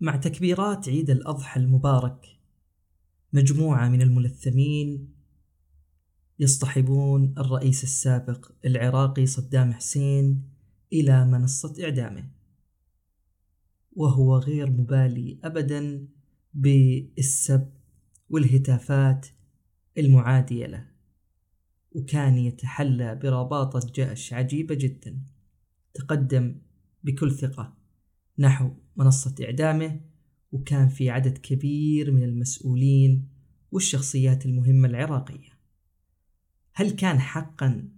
مع تكبيرات عيد الأضحى المبارك مجموعة من الملثمين يصطحبون الرئيس السابق العراقي صدام حسين إلى منصة إعدامه. وهو غير مبالي أبدا بالسب والهتافات المعادية له وكان يتحلى برباطة جأش عجيبة جدا تقدم بكل ثقة. نحو منصة إعدامه وكان في عدد كبير من المسؤولين والشخصيات المهمة العراقية. هل كان حقا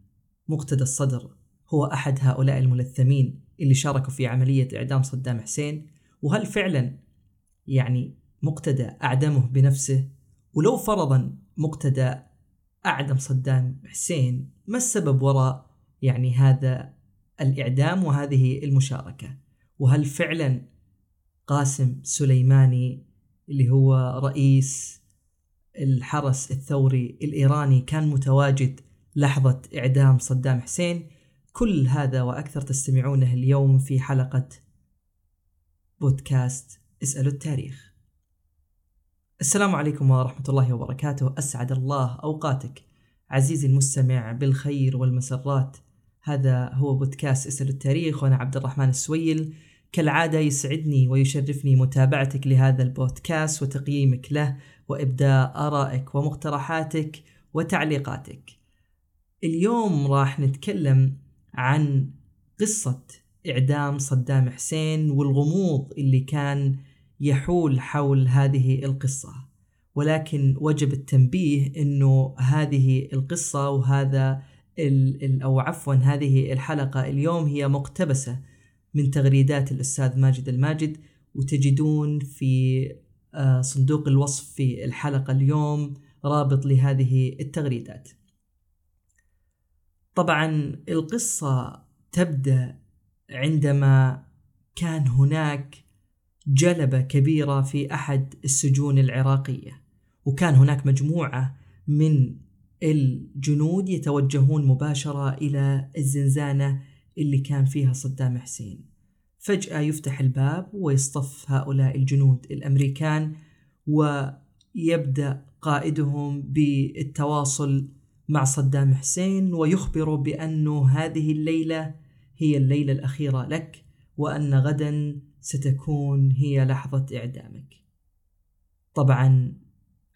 مقتدى الصدر هو أحد هؤلاء الملثمين اللي شاركوا في عملية إعدام صدام حسين؟ وهل فعلا يعني مقتدى أعدمه بنفسه؟ ولو فرضا مقتدى أعدم صدام حسين ما السبب وراء يعني هذا الإعدام وهذه المشاركة؟ وهل فعلا قاسم سليماني اللي هو رئيس الحرس الثوري الإيراني كان متواجد لحظة إعدام صدام حسين؟ كل هذا وأكثر تستمعونه اليوم في حلقة بودكاست اسألوا التاريخ. السلام عليكم ورحمة الله وبركاته. أسعد الله أوقاتك. عزيزي المستمع بالخير والمسرات هذا هو بودكاست اسألوا التاريخ وأنا عبد الرحمن السويل. كالعادة يسعدني ويشرفني متابعتك لهذا البودكاست وتقييمك له وإبداء آرائك ومقترحاتك وتعليقاتك. اليوم راح نتكلم عن قصة إعدام صدام حسين والغموض اللي كان يحول حول هذه القصة ولكن وجب التنبيه إنه هذه القصة وهذا أو عفوا هذه الحلقة اليوم هي مقتبسة من تغريدات الأستاذ ماجد الماجد وتجدون في آه، صندوق الوصف في الحلقة اليوم رابط لهذه التغريدات. طبعا القصة تبدأ عندما كان هناك جلبة كبيرة في أحد السجون العراقية وكان هناك مجموعة من الجنود يتوجهون مباشرة إلى الزنزانة اللي كان فيها صدام حسين فجأة يفتح الباب ويصطف هؤلاء الجنود الأمريكان ويبدأ قائدهم بالتواصل مع صدام حسين ويخبر بأنه هذه الليلة هي الليلة الأخيرة لك وأن غدا ستكون هي لحظة إعدامك. طبعا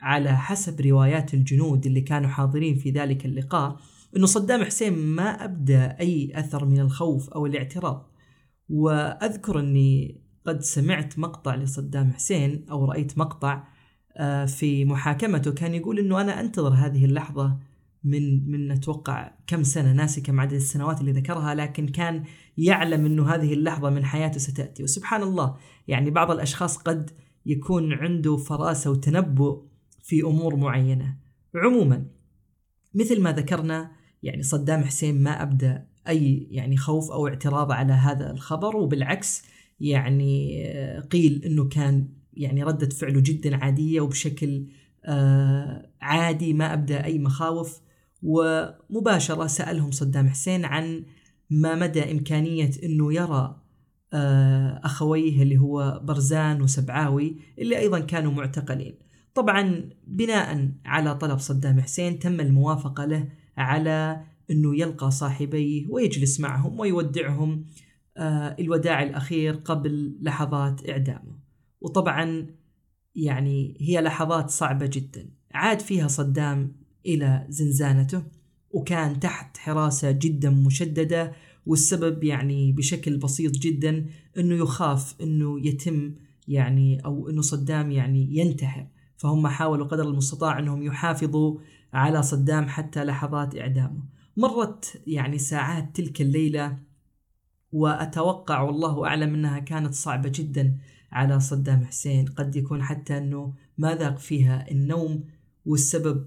على حسب روايات الجنود اللي كانوا حاضرين في ذلك اللقاء إنه صدام حسين ما أبدى أي أثر من الخوف أو الاعتراض. وأذكر إني قد سمعت مقطع لصدام حسين أو رأيت مقطع آه، في محاكمته. كان يقول إنه أنا أنتظر هذه اللحظة من من أتوقع كم سنة ناسي كم عدد السنوات اللي ذكرها لكن كان يعلم إنه هذه اللحظة من حياته ستأتي. وسبحان الله يعني بعض الأشخاص قد يكون عنده فراسة وتنبؤ في أمور معينة. عموما مثل ما ذكرنا يعني صدام حسين ما ابدى أي يعني خوف أو اعتراض على هذا الخبر وبالعكس يعني قيل إنه كان يعني ردة فعله جدا عادية وبشكل آه عادي ما ابدى أي مخاوف. ومباشرة سألهم صدام حسين عن ما مدى إمكانية أنه يرى آه، أخويه اللي هو برزان وسبعاوي اللي أيضا كانوا معتقلين. طبعا بناء على طلب صدام حسين تم الموافقة له على أنه يلقى صاحبيه ويجلس معهم ويودعهم آه، الوداع الأخير قبل لحظات إعدامه. وطبعا يعني هي لحظات صعبة جدا. عاد فيها صدام إلى زنزانته وكان تحت حراسة جدا مشددة والسبب يعني بشكل بسيط جدا أنه يخاف أنه يتم يعني أو أنه صدام يعني ينتحر. فهم حاولوا قدر المستطاع أنهم يحافظوا على صدام حتى لحظات إعدامه. مرت يعني ساعات تلك الليلة وأتوقع والله أعلم أنها كانت صعبة جدا على صدام حسين، قد يكون حتى أنه ما ذاق فيها النوم والسبب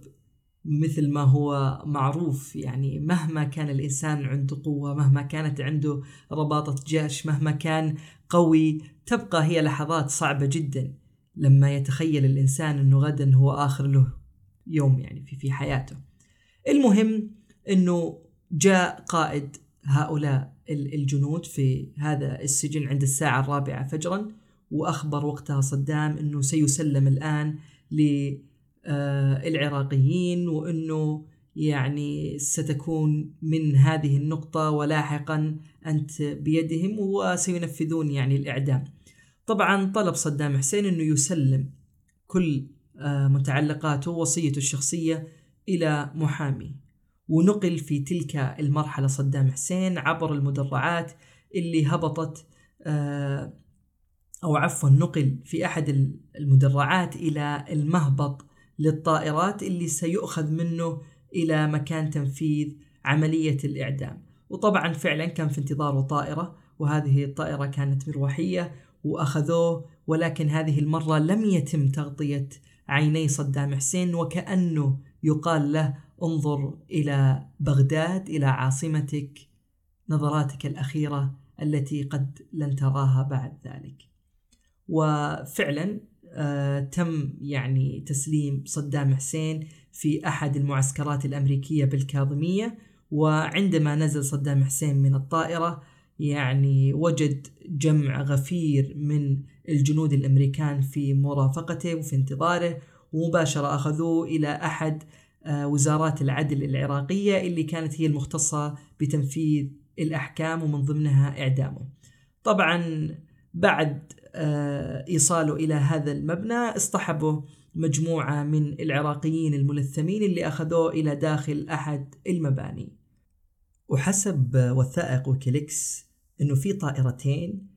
مثل ما هو معروف يعني مهما كان الإنسان عنده قوة مهما كانت عنده رباطة جيش مهما كان قوي تبقى هي لحظات صعبة جدا لما يتخيل الإنسان أنه غدا هو آخر له يوم يعني في في حياته. المهم إنه جاء قائد هؤلاء الجنود في هذا السجن عند الساعة الرابعة فجرا وأخبر وقتها صدام أنه سيسلم الآن للعراقيين وأنه يعني ستكون من هذه النقطة ولاحقا أنت بيدهم وسينفذون يعني الإعدام طبعا طلب صدام حسين أنه يسلم كل آه، متعلقاته وصيته الشخصية إلى محامي. ونقل في تلك المرحلة صدام حسين عبر المدرعات اللي هبطت آه، أو عفوا نقل في أحد المدرعات إلى المهبط للطائرات اللي سيؤخذ منه إلى مكان تنفيذ عملية الإعدام. وطبعا فعلا كان في انتظاره طائرة وهذه الطائرة كانت مروحية وأخذوه ولكن هذه المرة لم يتم تغطية عيني صدام حسين وكأنه يقال له انظر إلى بغداد إلى عاصمتك نظراتك الأخيرة التي قد لن تراها بعد ذلك. وفعلا آه تم يعني تسليم صدام حسين في أحد المعسكرات الأمريكية بالكاظمية. وعندما نزل صدام حسين من الطائرة يعني وجد جمع غفير من الجنود الأمريكان في مرافقته وفي انتظاره ومباشرة أخذوه إلى أحد آه، وزارات العدل العراقية اللي كانت هي المختصة بتنفيذ الأحكام ومن ضمنها إعدامه. طبعا بعد آه، إيصاله إلى هذا المبنى اصطحبه مجموعة من العراقيين الملثمين اللي أخذوه إلى داخل أحد المباني. وحسب وثائق ويكيليكس إنه في طائرتين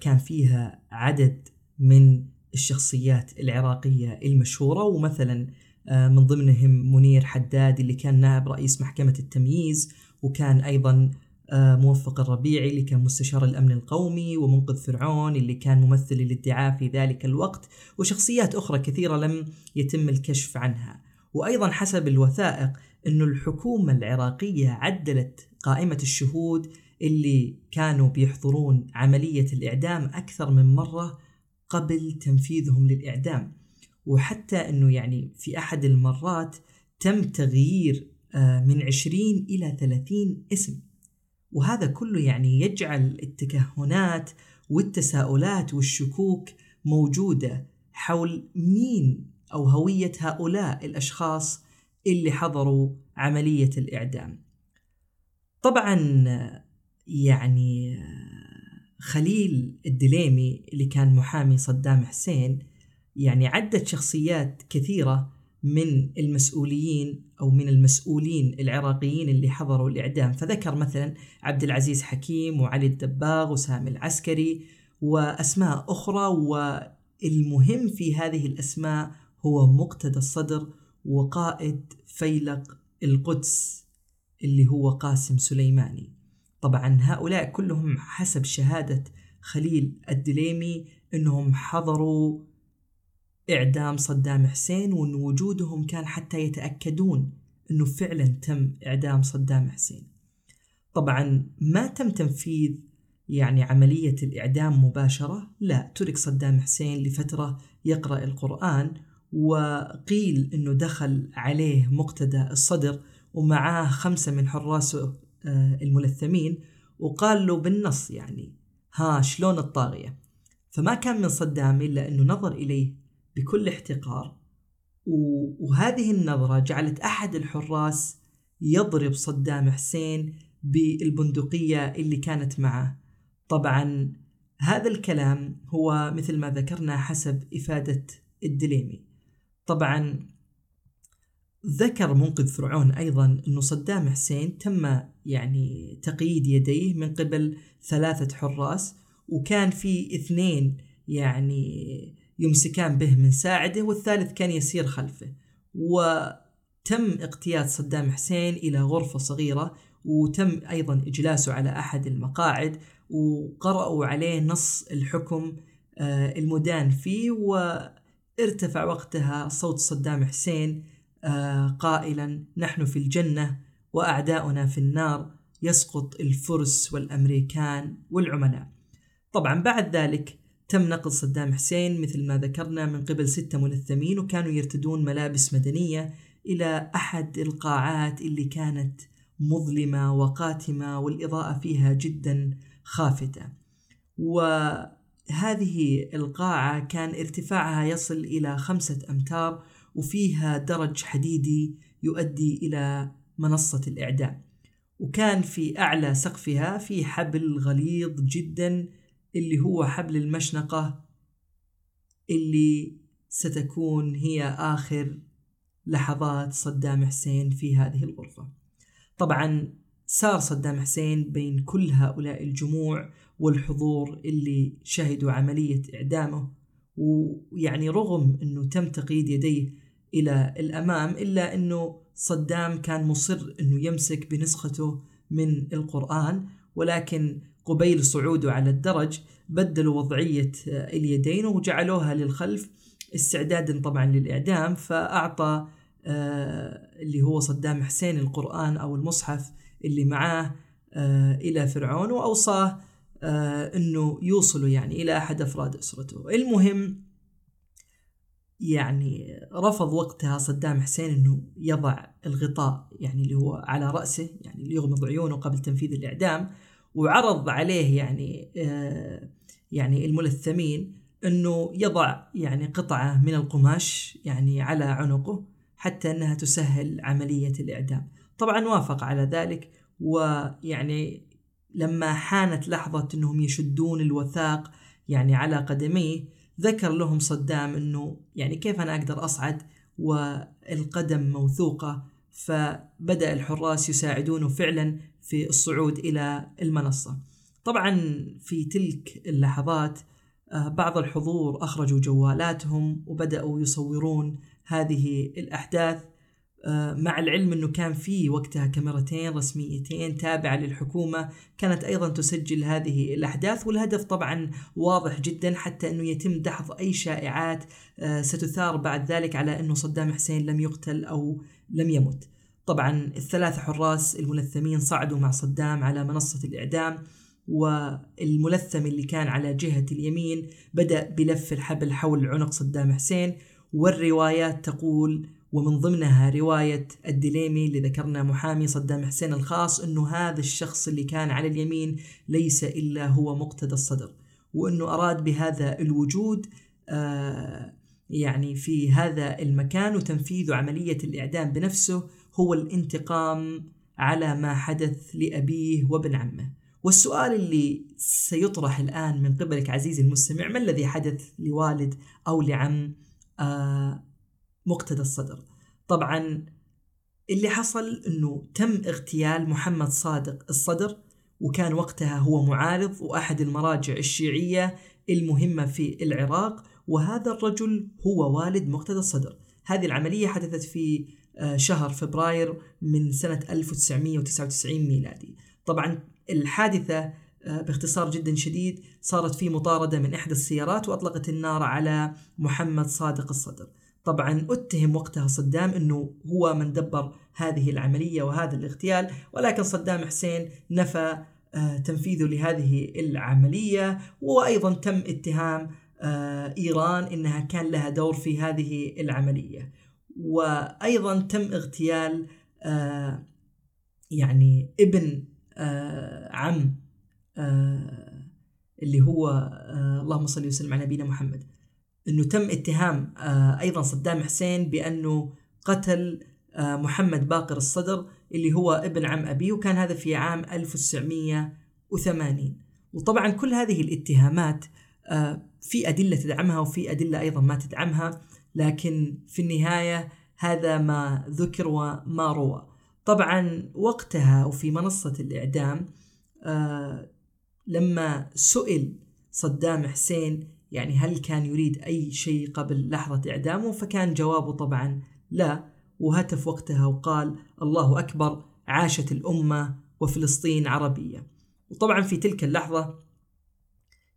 كان فيها عدد من الشخصيات العراقية المشهورة ومثلا آه، من ضمنهم منير حداد اللي كان نائب رئيس محكمة التمييز وكان أيضا آه، موفق الربيعي اللي كان مستشار الأمن القومي ومنقذ فرعون اللي كان ممثل الادعاء في ذلك الوقت وشخصيات أخرى كثيرة لم يتم الكشف عنها. وأيضا حسب الوثائق أن الحكومة العراقية عدلت قائمة الشهود اللي كانوا بيحضرون عملية الإعدام أكثر من مرة قبل تنفيذهم للإعدام. وحتى أنه يعني في أحد المرات تم تغيير آه، من 20 إلى 30 اسم. وهذا كله يعني يجعل التكهنات والتساؤلات والشكوك موجودة حول مين أو هوية هؤلاء الأشخاص اللي حضروا عملية الإعدام. طبعا يعني خليل الدليمي اللي كان محامي صدام حسين يعني عدت شخصيات كثيرة من المسؤولين أو من المسؤولين العراقيين اللي حضروا الإعدام. فذكر مثلا عبد العزيز حكيم وعلي الدباغ وسامي العسكري وأسماء أخرى والمهم في هذه الأسماء هو مقتدى الصدر وقائد فيلق القدس اللي هو قاسم سليماني. طبعا هؤلاء كلهم حسب شهادة خليل الدليمي إنهم حضروا إعدام صدام حسين وإن وجودهم كان حتى يتأكدون إنه فعلا تم إعدام صدام حسين. طبعا ما تم تنفيذ يعني عملية الإعدام مباشرة لا ترك صدام حسين لفترة يقرأ القرآن وقيل أنه دخل عليه مقتدى الصدر ومعاه خمسة من حراسه الملثمين وقال له بالنص يعني ها شلون الطاغية؟ فما كان من صدام إلا أنه نظر إليه بكل احتقار وهذه النظرة جعلت أحد الحراس يضرب صدام حسين بالبندقية اللي كانت معه. طبعا هذا الكلام هو مثل ما ذكرنا حسب إفادة الدليمي. طبعا ذكر منقذ فرعون أيضا أنه صدام حسين تم يعني تقييد يديه من قبل ثلاثة حراس وكان في اثنين يعني يمسكان به من ساعده والثالث كان يسير خلفه. وتم اقتياد صدام حسين إلى غرفة صغيرة وتم أيضا إجلاسه على أحد المقاعد وقرأوا عليه نص الحكم آه، المدان فيه وارتفع وقتها صوت صدام حسين قائلا نحن في الجنة وأعداؤنا في النار يسقط الفرس والأمريكان والعملاء. طبعا بعد ذلك تم نقل صدام حسين مثل ما ذكرنا من قبل ستة ملثمين وكانوا يرتدون ملابس مدنية إلى أحد القاعات اللي كانت مظلمة وقاتمة والإضاءة فيها جدا خافتة. و هذه القاعة كان ارتفاعها يصل إلى خمسة أمتار وفيها درج حديدي يؤدي إلى منصة الإعدام. وكان في أعلى سقفها في حبل غليظ جدا اللي هو حبل المشنقة اللي ستكون هي آخر لحظات صدام حسين في هذه الغرفة. طبعا سار صدام حسين بين كل هؤلاء الجموع والحضور اللي شهدوا عملية إعدامه ويعني رغم أنه تم تقييد يديه إلى الأمام إلا أنه صدام كان مصر أنه يمسك بنسخته من القرآن. ولكن قبيل صعوده على الدرج بدلوا وضعية اليدين وجعلوها للخلف. استعدادا طبعا للإعدام فأعطى آه، اللي هو صدام حسين القرآن أو المصحف اللي معاه آه، إلى فرعون وأوصاه آه، أنه يوصلوا يعني إلى أحد أفراد أسرته. المهم يعني رفض وقتها صدام حسين أنه يضع الغطاء يعني اللي هو على رأسه يعني اللي يغمض عيونه قبل تنفيذ الإعدام وعرض عليه يعني يعني الملثمين إنه يضع يعني قطعة من القماش يعني على عنقه حتى إنها تسهل عملية الإعدام. طبعا وافق على ذلك ويعني لما حانت لحظة إنهم يشدون الوثاق يعني على قدميه ذكر لهم صدام إنه يعني كيف أنا أقدر أصعد والقدم موثوقة فبدأ الحراس يساعدونه فعلا في الصعود إلى المنصة. طبعا في تلك اللحظات آه، بعض الحضور أخرجوا جوالاتهم وبدأوا يصورون هذه الأحداث آه، مع العلم أنه كان في وقتها كاميرتين رسميتين تابعة للحكومة كانت أيضا تسجل هذه الأحداث والهدف طبعا واضح جدا حتى أنه يتم دحض أي شائعات آه، ستثار بعد ذلك على أنه صدام حسين لم يقتل أو لم يمت. طبعا الثلاث حراس الملثمين صعدوا مع صدام على منصة الإعدام والملثم اللي كان على جهة اليمين بدأ بلف الحبل حول عنق صدام حسين والروايات تقول ومن ضمنها رواية الدليمي اللي ذكرنا محامي صدام حسين الخاص أنه هذا الشخص اللي كان على اليمين ليس إلا هو مقتدى الصدر وأنه أراد بهذا الوجود آه يعني في هذا المكان وتنفيذ عملية الإعدام بنفسه هو الانتقام على ما حدث لأبيه وابن عمه. والسؤال اللي سيطرح الآن من قبلك عزيزي المستمع ما الذي حدث لوالد أو لعم آه مقتدى الصدر. طبعا اللي حصل أنه تم اغتيال محمد صادق الصدر وكان وقتها هو معارض وأحد المراجع الشيعية المهمة في العراق وهذا الرجل هو والد مقتدى الصدر. هذه العملية حدثت في آه، شهر فبراير من سنة 1999 ميلادي. طبعا الحادثة آه، باختصار جدا شديد صارت في مطاردة من إحدى السيارات وأطلقت النار على محمد صادق الصدر. طبعا أتهم وقتها صدام أنه هو من دبر هذه العملية وهذا الاغتيال ولكن صدام حسين نفى آه، تنفيذه لهذه العملية وأيضا تم اتهام آه، إيران أنها كان لها دور في هذه العملية. وأيضا تم اغتيال يعني ابن آه، عم آه، اللي هو آه، اللهم صل وسلم على نبينا محمد. إنه تم اتهام أيضا صدام حسين بأنه قتل محمد باقر الصدر اللي هو ابن عم أبيه وكان هذا في عام 1980 وطبعا كل هذه الاتهامات في أدلة تدعمها وفي أدلة أيضا ما تدعمها لكن في النهاية هذا ما ذكر وما روى. طبعا وقتها وفي منصة الإعدام آه لما سئل صدام حسين يعني هل كان يريد أي شيء قبل لحظة إعدامه؟ فكان جوابه طبعا لا وهتف وقتها وقال الله أكبر عاشت الأمة وفلسطين عربية. وطبعا في تلك اللحظة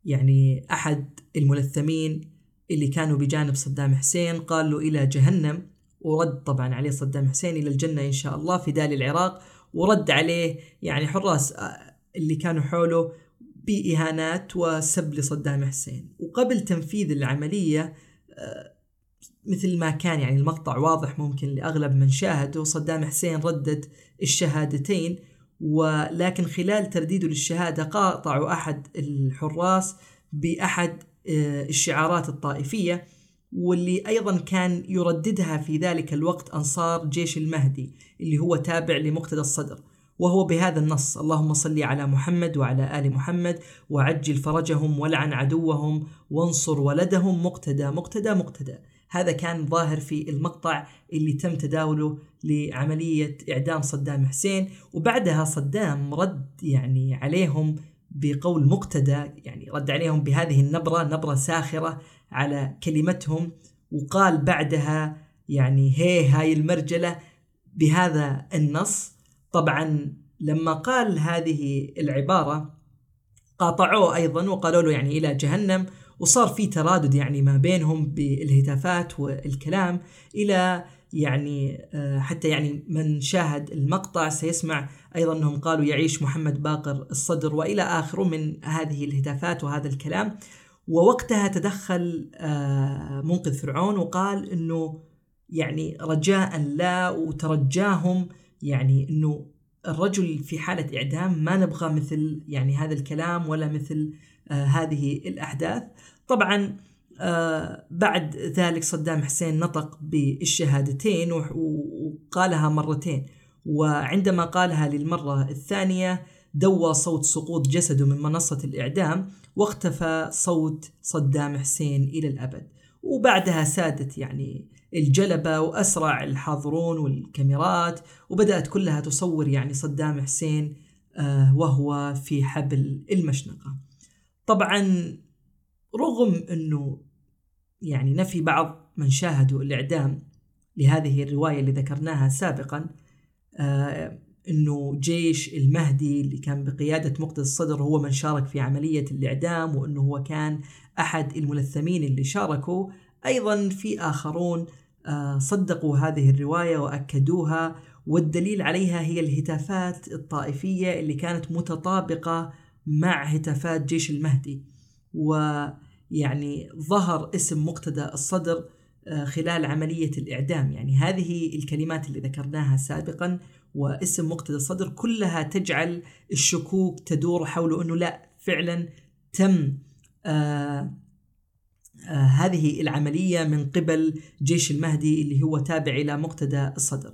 يعني أحد الملثمين اللي كانوا بجانب صدام حسين قال له إلى جهنم ورد طبعا عليه صدام حسين إلى الجنة إن شاء الله في دال العراق ورد عليه يعني حراس اللي كانوا حوله بإهانات وسب لصدام حسين. وقبل تنفيذ العملية آه، مثل ما كان يعني المقطع واضح ممكن لأغلب من شاهده صدام حسين ردد الشهادتين ولكن خلال ترديده للشهادة قاطعوا أحد الحراس بأحد آه، الشعارات الطائفية واللي أيضا كان يرددها في ذلك الوقت أنصار جيش المهدي اللي هو تابع لمقتدى الصدر. وهو بهذا النص اللهم صل على محمد وعلى آل محمد وعجل فرجهم ولعن عدوهم وانصر ولدهم مقتدى مقتدى مقتدى. هذا كان ظاهر في المقطع اللي تم تداوله لعملية إعدام صدام حسين وبعدها صدام رد يعني عليهم بقول مقتدى يعني رد عليهم بهذه النبرة نبرة ساخرة على كلمتهم وقال بعدها يعني هي هاي المرجلة بهذا النص. طبعا لما قال هذه العبارة قاطعوه أيضا وقالوا له يعني إلى جهنم وصار في ترادد يعني ما بينهم بالهتافات والكلام إلى يعني آه، حتى يعني من شاهد المقطع سيسمع أيضا أنهم قالوا يعيش محمد باقر الصدر وإلى اخره من هذه الهتافات وهذا الكلام. ووقتها تدخل آه، منقذ فرعون وقال إنه يعني رجاء لا وترجاهم يعني إنه الرجل في حالة إعدام ما نبغى مثل يعني هذا الكلام ولا مثل آه هذه الأحداث. طبعا آه بعد ذلك صدام حسين نطق بالشهادتين وقالها مرتين. وعندما قالها للمرة الثانية دوى صوت سقوط جسده من منصة الإعدام واختفى صوت صدام حسين إلى الأبد. وبعدها سادت يعني الجلبة وأسرع الحاضرون والكاميرات وبدأت كلها تصور يعني صدام حسين آه وهو في حبل المشنقة. طبعا رغم إنه يعني نفي بعض من شاهدوا الإعدام لهذه الرواية اللي ذكرناها سابقا آه إنه جيش المهدي اللي كان بقيادة مقتدى الصدر هو من شارك في عملية الإعدام وإنه هو كان أحد الملثمين اللي شاركوا. أيضا في آخرون آه صدقوا هذه الرواية وأكدوها والدليل عليها هي الهتافات الطائفية اللي كانت متطابقة مع هتافات جيش المهدي. ويعني ظهر اسم مقتدى الصدر آه، خلال عملية الإعدام. يعني هذه الكلمات اللي ذكرناها سابقا واسم مقتدى الصدر كلها تجعل الشكوك تدور حول أنه لا فعلا تم آه آه هذه العملية من قبل جيش المهدي اللي هو تابع إلى مقتدى الصدر.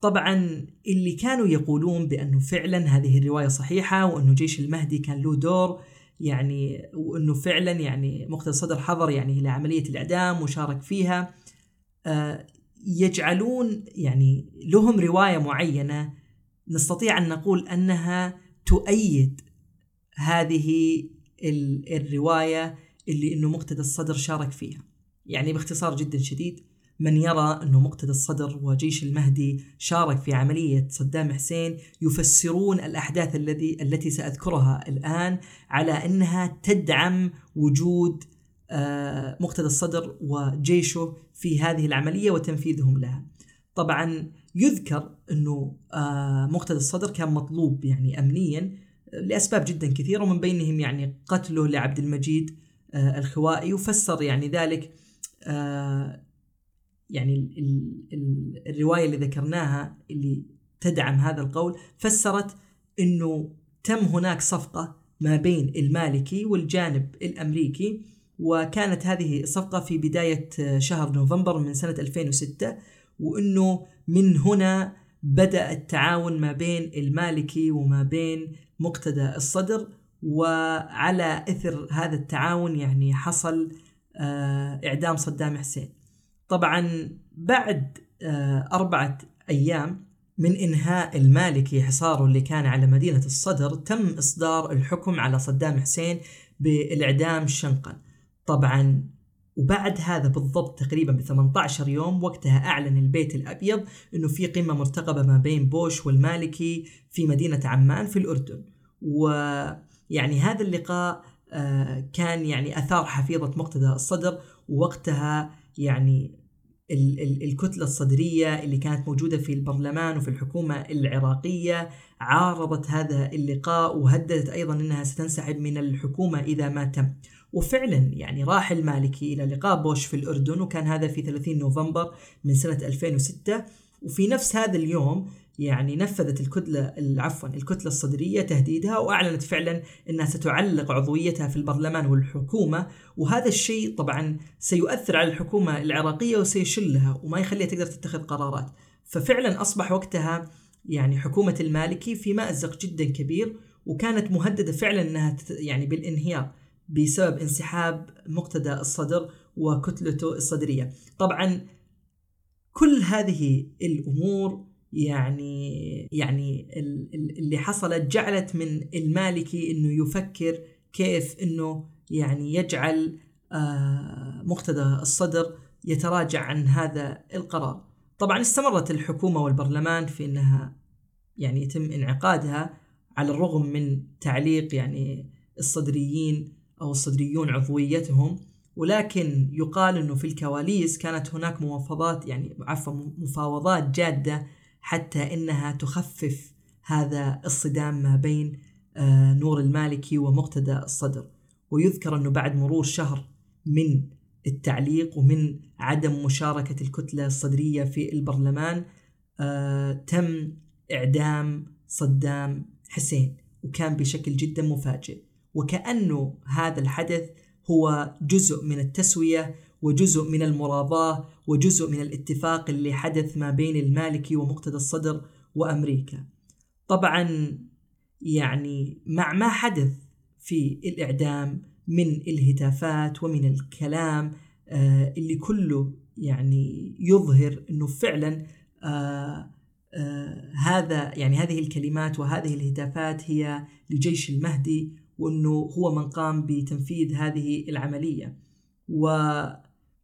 طبعا اللي كانوا يقولون بأنه فعلا هذه الرواية صحيحة وأنه جيش المهدي كان له دور يعني وأنه فعلا يعني مقتدى الصدر حضر يعني إلى عملية الإعدام وشارك فيها. آه، يجعلون يعني لهم رواية معينة نستطيع أن نقول أنها تؤيد هذه الرواية اللي إنه مقتدى الصدر شارك فيها. يعني باختصار جدا شديد من يرى أنه مقتدى الصدر وجيش المهدي شارك في عملية صدام حسين يفسرون الأحداث الذي التي سأذكرها الآن على أنها تدعم وجود آه، مقتدى الصدر وجيشه في هذه العملية وتنفيذهم لها. طبعا يذكر أنه آه، مقتدى الصدر كان مطلوب يعني أمنيا لأسباب جدا كثيرة ومن بينهم يعني قتله لعبد المجيد الخوائي وفسر يعني ذلك يعني ال ال الرواية اللي ذكرناها اللي تدعم هذا القول فسرت إنه تم هناك صفقة ما بين المالكي والجانب الأمريكي وكانت هذه الصفقة في بداية شهر نوفمبر من سنة 2006 وإنه من هنا بدأ التعاون ما بين المالكي وما بين مقتدى الصدر وعلى إثر هذا التعاون يعني حصل آه، إعدام صدام حسين. طبعا بعد آه، أربعة أيام من إنهاء المالكي حصاره اللي كان على مدينة الصدر تم إصدار الحكم على صدام حسين بالإعدام شنقا. طبعا وبعد هذا بالضبط تقريبا ب 18 يوم وقتها أعلن البيت الأبيض أنه في قمة مرتقبة ما بين بوش والمالكي في مدينة عمان في الأردن. ويعني هذا اللقاء آه، كان يعني أثار حفيظة مقتدى الصدر ووقتها يعني ال ال الكتلة الصدرية اللي كانت موجودة في البرلمان وفي الحكومة العراقية عارضت هذا اللقاء وهددت أيضا أنها ستنسحب من الحكومة إذا ما تم. وفعلا يعني راح المالكي إلى لقاء بوش في الأردن وكان هذا في 30 نوفمبر من سنة 2006 وفي نفس هذا اليوم يعني نفذت الكتلة عفوا الكتلة الصدرية تهديدها وأعلنت فعلا أنها ستعلق عضويتها في البرلمان والحكومة. وهذا الشيء طبعا سيؤثر على الحكومة العراقية وسيشلها وما يخليها تقدر تتخذ قرارات. ففعلا أصبح وقتها يعني حكومة المالكي في مأزق جدا كبير وكانت مهددة فعلا أنها يعني بالانهيار بسبب انسحاب مقتدى الصدر وكتلته الصدرية. طبعا كل هذه الأمور يعني يعني اللي حصلت جعلت من المالكي إنه يفكر كيف إنه يعني يجعل آه، مقتدى الصدر يتراجع عن هذا القرار. طبعا استمرت الحكومة والبرلمان في إنها يعني يتم انعقادها على الرغم من تعليق يعني الصدريين أو الصدريون عضويتهم ولكن يقال إنه في الكواليس كانت هناك مفاوضات يعني عفوا مفاوضات جادة حتى إنها تخفف هذا الصدام ما بين آه، نور المالكي ومقتدى الصدر. ويذكر أنه بعد مرور شهر من التعليق ومن عدم مشاركة الكتلة الصدرية في البرلمان آه، تم إعدام صدام حسين وكان بشكل جدا مفاجئ. وكأنه هذا الحدث هو جزء من التسوية وجزء من المراضاة وجزء من الاتفاق اللي حدث ما بين المالكي ومقتدى الصدر وأمريكا. طبعا يعني مع ما حدث في الإعدام من الهتافات ومن الكلام آه اللي كله يعني يظهر أنه فعلا آه آه هذا يعني هذه الكلمات وهذه الهتافات هي لجيش المهدي وأنه هو من قام بتنفيذ هذه العملية. و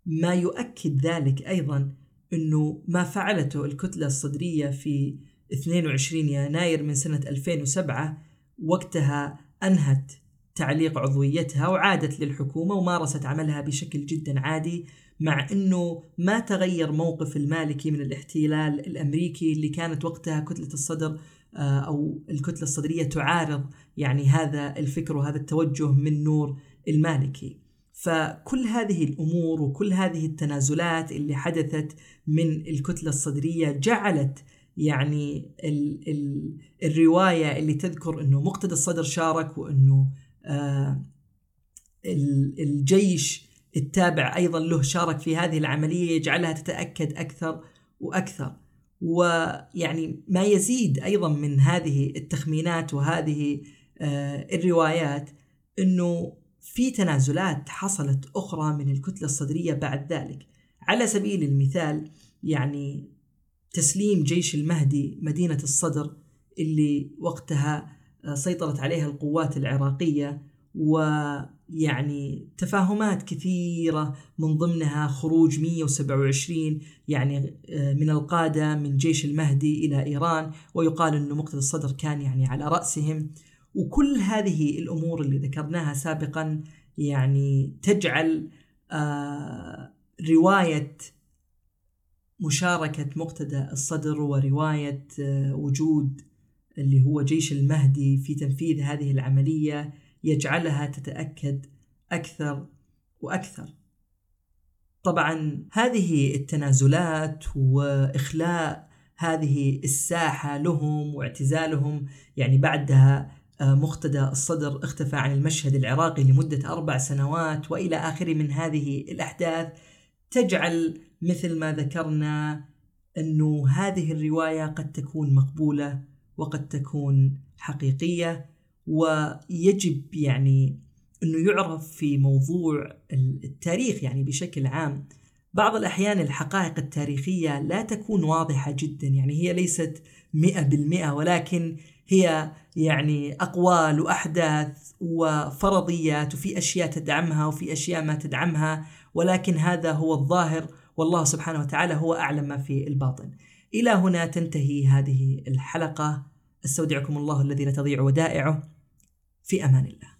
ما يؤكد ذلك أيضا أنه ما فعلته الكتلة الصدرية في 22 يناير من سنة 2007 وقتها أنهت تعليق عضويتها وعادت للحكومة ومارست عملها بشكل جدا عادي مع أنه ما تغير موقف المالكي من الاحتلال الأمريكي اللي كانت وقتها كتلة الصدر آه، أو الكتلة الصدرية تعارض يعني هذا الفكر وهذا التوجه من نور المالكي. فكل هذه الأمور وكل هذه التنازلات اللي حدثت من الكتلة الصدرية جعلت يعني ال ال الرواية اللي تذكر إنه مقتدى الصدر شارك وإنه آه الجيش التابع أيضا له شارك في هذه العملية يجعلها تتأكد أكثر وأكثر. ويعني ما يزيد أيضا من هذه التخمينات وهذه آه الروايات إنه في تنازلات حصلت أخرى من الكتلة الصدرية بعد ذلك. على سبيل المثال يعني تسليم جيش المهدي مدينة الصدر اللي وقتها آه، سيطرت عليها القوات العراقية ويعني تفاهمات كثيرة من ضمنها خروج 127 يعني آه، من القادة من جيش المهدي إلى إيران ويقال أنه مقتدى الصدر كان يعني على رأسهم. وكل هذه الأمور اللي ذكرناها سابقا يعني تجعل آه رواية مشاركة مقتدى الصدر ورواية آه وجود اللي هو جيش المهدي في تنفيذ هذه العملية يجعلها تتأكد أكثر وأكثر. طبعا هذه التنازلات وإخلاء هذه الساحة لهم واعتزالهم يعني بعدها مقتدى الصدر اختفى عن المشهد العراقي لمدة أربع سنوات وإلى آخره من هذه الأحداث. تجعل مثل ما ذكرنا أنه هذه الرواية قد تكون مقبولة وقد تكون حقيقية ويجب يعني أنه يعرف في موضوع التاريخ يعني بشكل عام بعض الأحيان الحقائق التاريخية لا تكون واضحة جدا يعني هي ليست مئة بالمئة ولكن هي يعني أقوال وأحداث وفرضيات وفي أشياء تدعمها وفي أشياء ما تدعمها ولكن هذا هو الظاهر والله سبحانه وتعالى هو أعلم ما في الباطن. إلى هنا تنتهي هذه الحلقة. أستودعكم الله الذي لا تضيع ودائعه. في أمان الله.